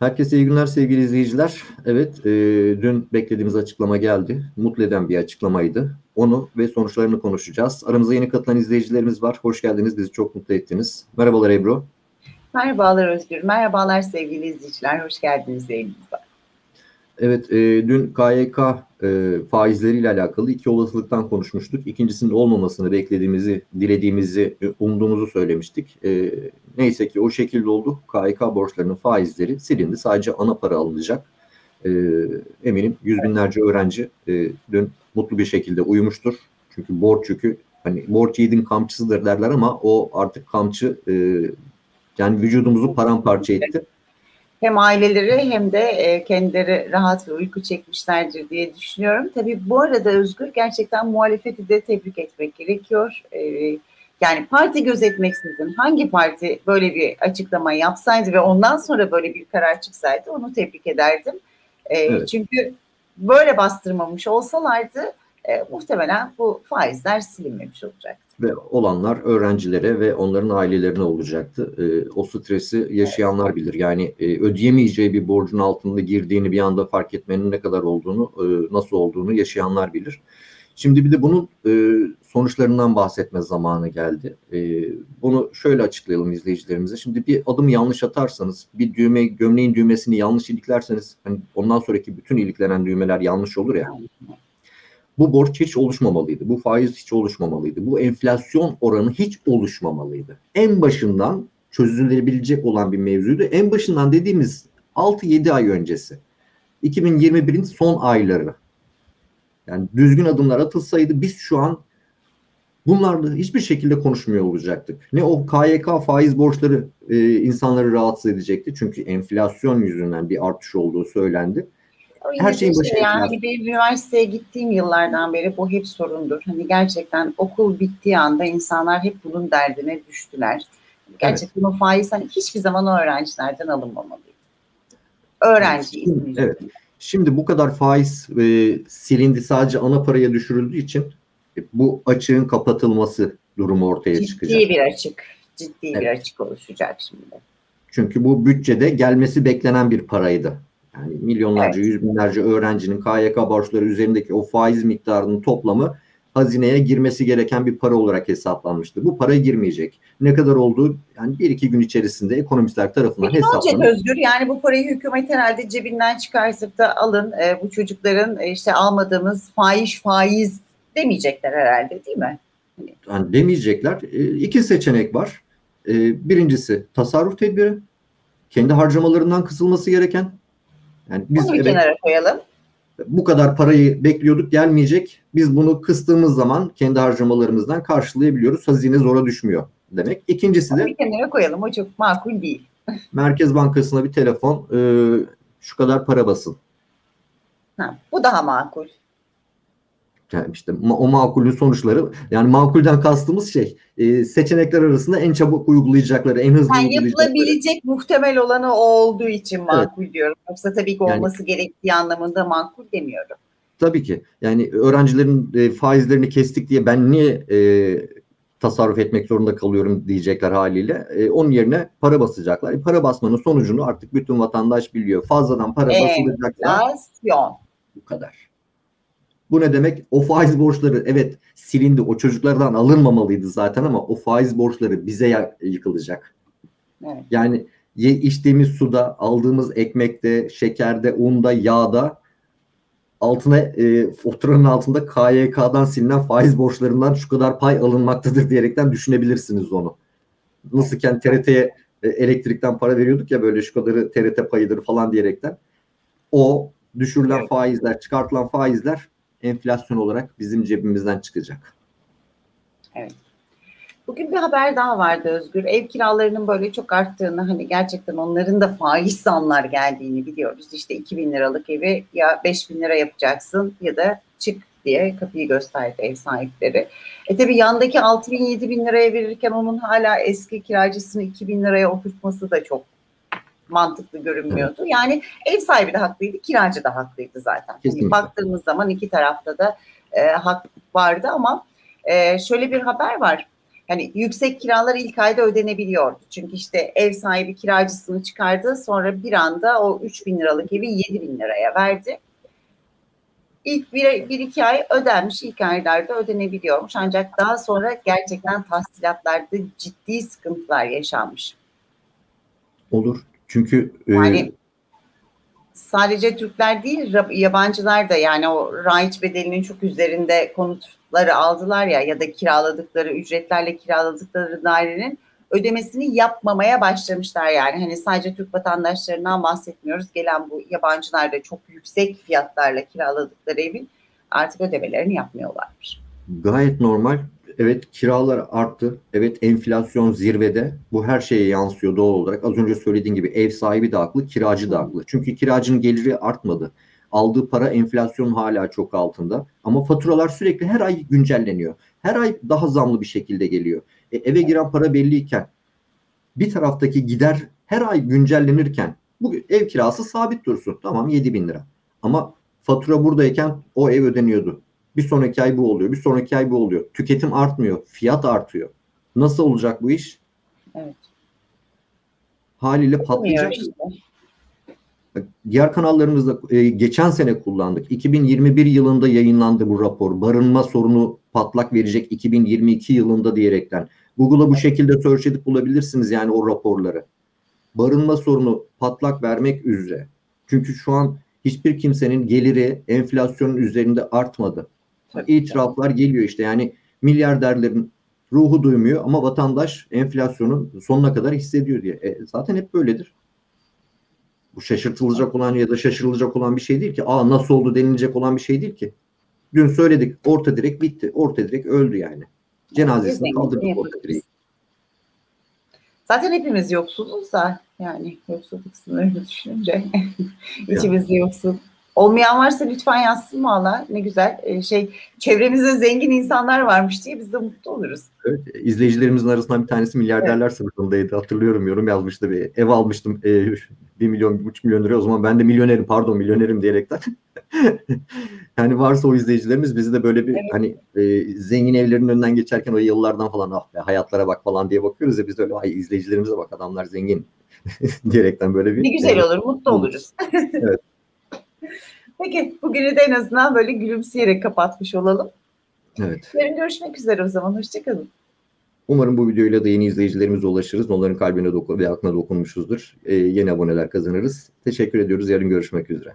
Herkese iyi günler sevgili izleyiciler. Evet, e, dün beklediğimiz açıklama geldi. Mutlu eden bir açıklamaydı. Onu ve sonuçlarını konuşacağız. Aramıza yeni katılan izleyicilerimiz var. Hoş geldiniz. Bizi çok mutlu ettiniz. Merhabalar Ebru. Merhabalar Özgür. Merhabalar sevgili izleyiciler. Hoş geldiniz yayınımıza. Evet, e, dün KYK e, faizleriyle alakalı iki olasılıktan konuşmuştuk. İkincisinin olmamasını beklediğimizi, dilediğimizi, e, umduğumuzu söylemiştik. E, neyse ki o şekilde oldu. KYK borçlarının faizleri silindi. Sadece ana para alınacak. E, eminim yüz binlerce öğrenci e, dün mutlu bir şekilde uyumuştur. Çünkü borç yükü, hani borç yiğidin kamçısıdır derler ama o artık kamçı e, yani vücudumuzu paramparça etti hem aileleri hem de e, kendileri rahat ve uyku çekmişlerdir diye düşünüyorum. Tabii bu arada Özgür gerçekten muhalefeti de tebrik etmek gerekiyor. E, yani parti gözetmeksizin hangi parti böyle bir açıklama yapsaydı ve ondan sonra böyle bir karar çıksaydı onu tebrik ederdim. E, evet. Çünkü böyle bastırmamış olsalardı e, muhtemelen bu faizler silinmemiş olacaktı. Ve olanlar öğrencilere ve onların ailelerine olacaktı. E, o stresi yaşayanlar bilir. Yani e, ödeyemeyeceği bir borcun altında girdiğini bir anda fark etmenin ne kadar olduğunu, e, nasıl olduğunu yaşayanlar bilir. Şimdi bir de bunun e, sonuçlarından bahsetme zamanı geldi. E, bunu şöyle açıklayalım izleyicilerimize. Şimdi bir adım yanlış atarsanız, bir düğme gömleğin düğmesini yanlış iliklerseniz, hani ondan sonraki bütün iliklenen düğmeler yanlış olur ya. Bu borç hiç oluşmamalıydı. Bu faiz hiç oluşmamalıydı. Bu enflasyon oranı hiç oluşmamalıydı. En başından çözülebilecek olan bir mevzuydu. En başından dediğimiz 6-7 ay öncesi. 2021'in son ayları. Yani düzgün adımlar atılsaydı biz şu an bunlarla hiçbir şekilde konuşmuyor olacaktık. Ne o KYK faiz borçları e, insanları rahatsız edecekti. Çünkü enflasyon yüzünden bir artış olduğu söylendi her şeyin başı şey yani bir üniversiteye gittiğim yıllardan beri bu hep sorundur. Hani gerçekten okul bittiği anda insanlar hep bunun derdine düştüler. Gerçekten evet. o faiz hani hiçbir zaman o öğrencilerden alınmamalıydı. Öğrenci evet. evet. Şimdi bu kadar faiz e, silindi sadece ana paraya düşürüldüğü için e, bu açığın kapatılması durumu ortaya Ciddi çıkacak. Ciddi bir açık. Ciddi evet. bir açık oluşacak şimdi. Çünkü bu bütçede gelmesi beklenen bir paraydı. Yani milyonlarca, evet. yüz binlerce öğrencinin KYK borçları üzerindeki o faiz miktarının toplamı hazineye girmesi gereken bir para olarak hesaplanmıştı. Bu para girmeyecek. Ne kadar olduğu yani bir iki gün içerisinde ekonomistler tarafından Peki hesaplanır. Özgür? Yani bu parayı hükümet herhalde cebinden çıkartıp da alın e, bu çocukların e, işte almadığımız faiz faiz demeyecekler herhalde değil mi? Yani demeyecekler. E, iki seçenek var. E, birincisi tasarruf tedbiri. Kendi harcamalarından kısılması gereken yani biz Onu bir evet, kenara koyalım. Bu kadar parayı bekliyorduk gelmeyecek. Biz bunu kıstığımız zaman kendi harcamalarımızdan karşılayabiliyoruz. Hazine zora düşmüyor demek. İkincisi de bir kenara koyalım. O çok makul değil. Merkez Bankası'na bir telefon e, şu kadar para basın. Ha, bu daha makul yani işte o makulün sonuçları yani makulden kastımız şey e, seçenekler arasında en çabuk uygulayacakları en hızlı yani uygulayacakları. Yapılabilecek muhtemel olanı o olduğu için makul evet. diyorum. Yoksa tabii ki olması yani, gerektiği anlamında makul demiyorum. Tabii ki yani öğrencilerin e, faizlerini kestik diye ben niye e, tasarruf etmek zorunda kalıyorum diyecekler haliyle. E, onun yerine para basacaklar. E, para basmanın sonucunu artık bütün vatandaş biliyor. Fazladan para. Enflasyon. Bu kadar. Bu ne demek? O faiz borçları evet silindi. O çocuklardan alınmamalıydı zaten ama o faiz borçları bize yıkılacak. Evet. Yani ye, içtiğimiz suda, aldığımız ekmekte, şekerde, unda, yağda altına e, faturanın altında KYK'dan silinen faiz borçlarından şu kadar pay alınmaktadır diyerekten düşünebilirsiniz onu. Nasılken TRT'ye e, elektrikten para veriyorduk ya böyle şu kadarı TRT payıdır falan diyerekten. O düşürülen evet. faizler, çıkartılan faizler enflasyon olarak bizim cebimizden çıkacak. Evet. Bugün bir haber daha vardı Özgür. Ev kiralarının böyle çok arttığını hani gerçekten onların da faiz zamlar geldiğini biliyoruz. İşte 2000 liralık evi ya 5000 lira yapacaksın ya da çık diye kapıyı gösterdi ev sahipleri. E tabi yandaki 6 bin 7 bin liraya verirken onun hala eski kiracısını 2000 liraya oturtması da çok mantıklı görünmüyordu. Yani ev sahibi de haklıydı, kiracı da haklıydı zaten. Yani baktığımız zaman iki tarafta da e, hak vardı ama e, şöyle bir haber var. hani yüksek kiralar ilk ayda ödenebiliyordu. Çünkü işte ev sahibi kiracısını çıkardı sonra bir anda o 3 bin liralık evi 7 bin liraya verdi. İlk bir, bir iki ay ödenmiş, ilk aylarda ödenebiliyormuş. Ancak daha sonra gerçekten tahsilatlarda ciddi sıkıntılar yaşanmış. Olur. Çünkü e, Yani sadece Türkler değil yabancılar da yani o raiç bedelinin çok üzerinde konutları aldılar ya ya da kiraladıkları ücretlerle kiraladıkları dairenin ödemesini yapmamaya başlamışlar yani. Hani sadece Türk vatandaşlarından bahsetmiyoruz. Gelen bu yabancılar da çok yüksek fiyatlarla kiraladıkları evin artık ödemelerini yapmıyorlarmış. Gayet normal. Evet kiralar arttı. Evet enflasyon zirvede. Bu her şeye yansıyor doğal olarak. Az önce söylediğin gibi ev sahibi de haklı, kiracı da haklı. Çünkü kiracının geliri artmadı. Aldığı para enflasyonun hala çok altında. Ama faturalar sürekli her ay güncelleniyor. Her ay daha zamlı bir şekilde geliyor. E, eve giren para belliyken bir taraftaki gider her ay güncellenirken bu ev kirası sabit dursun. Tamam 7 bin lira. Ama fatura buradayken o ev ödeniyordu. Bir sonraki ay bu oluyor. Bir sonraki ay bu oluyor. Tüketim artmıyor. Fiyat artıyor. Nasıl olacak bu iş? Evet. Haliyle patlayacak. Diğer kanallarımızda e, geçen sene kullandık. 2021 yılında yayınlandı bu rapor. Barınma sorunu patlak verecek 2022 yılında diyerekten. Google'a bu şekilde search edip bulabilirsiniz yani o raporları. Barınma sorunu patlak vermek üzere. Çünkü şu an hiçbir kimsenin geliri enflasyonun üzerinde artmadı. Tabii. İtiraflar geliyor işte yani milyarderlerin ruhu duymuyor ama vatandaş enflasyonun sonuna kadar hissediyor diye. E, zaten hep böyledir. Bu şaşırtılacak olan ya da şaşırılacak olan bir şey değil ki. Aa nasıl oldu denilecek olan bir şey değil ki. Dün söyledik orta direk bitti. Orta direk öldü yani. Cenazesini kaldırdık orta direği. Zaten hepimiz yoksuluz da yani yoksulluk sınırını düşününce içimizde yoksul. Olmayan varsa lütfen yazsın valla ne güzel ee, şey çevremizde zengin insanlar varmış diye biz de mutlu oluruz. Evet, izleyicilerimizin arasından bir tanesi milyarderler evet. sınıfındaydı hatırlıyorum yorum yazmıştı bir ev almıştım e, 1 milyon 1,5 milyon lira o zaman ben de milyonerim pardon milyonerim diyerekten yani varsa o izleyicilerimiz bizi de böyle bir evet. hani e, zengin evlerin önünden geçerken o yıllardan falan ah be hayatlara bak falan diye bakıyoruz ya biz de öyle ay izleyicilerimize bak adamlar zengin diyerekten böyle bir. Ne güzel e, olur mutlu oluruz. evet. Peki bugünü de en azından böyle gülümseyerek kapatmış olalım. Evet. Yarın görüşmek üzere o zaman. Hoşçakalın. Umarım bu videoyla da yeni izleyicilerimize ulaşırız. Onların kalbine doku ve aklına dokunmuşuzdur. Ee, yeni aboneler kazanırız. Teşekkür ediyoruz. Yarın görüşmek üzere.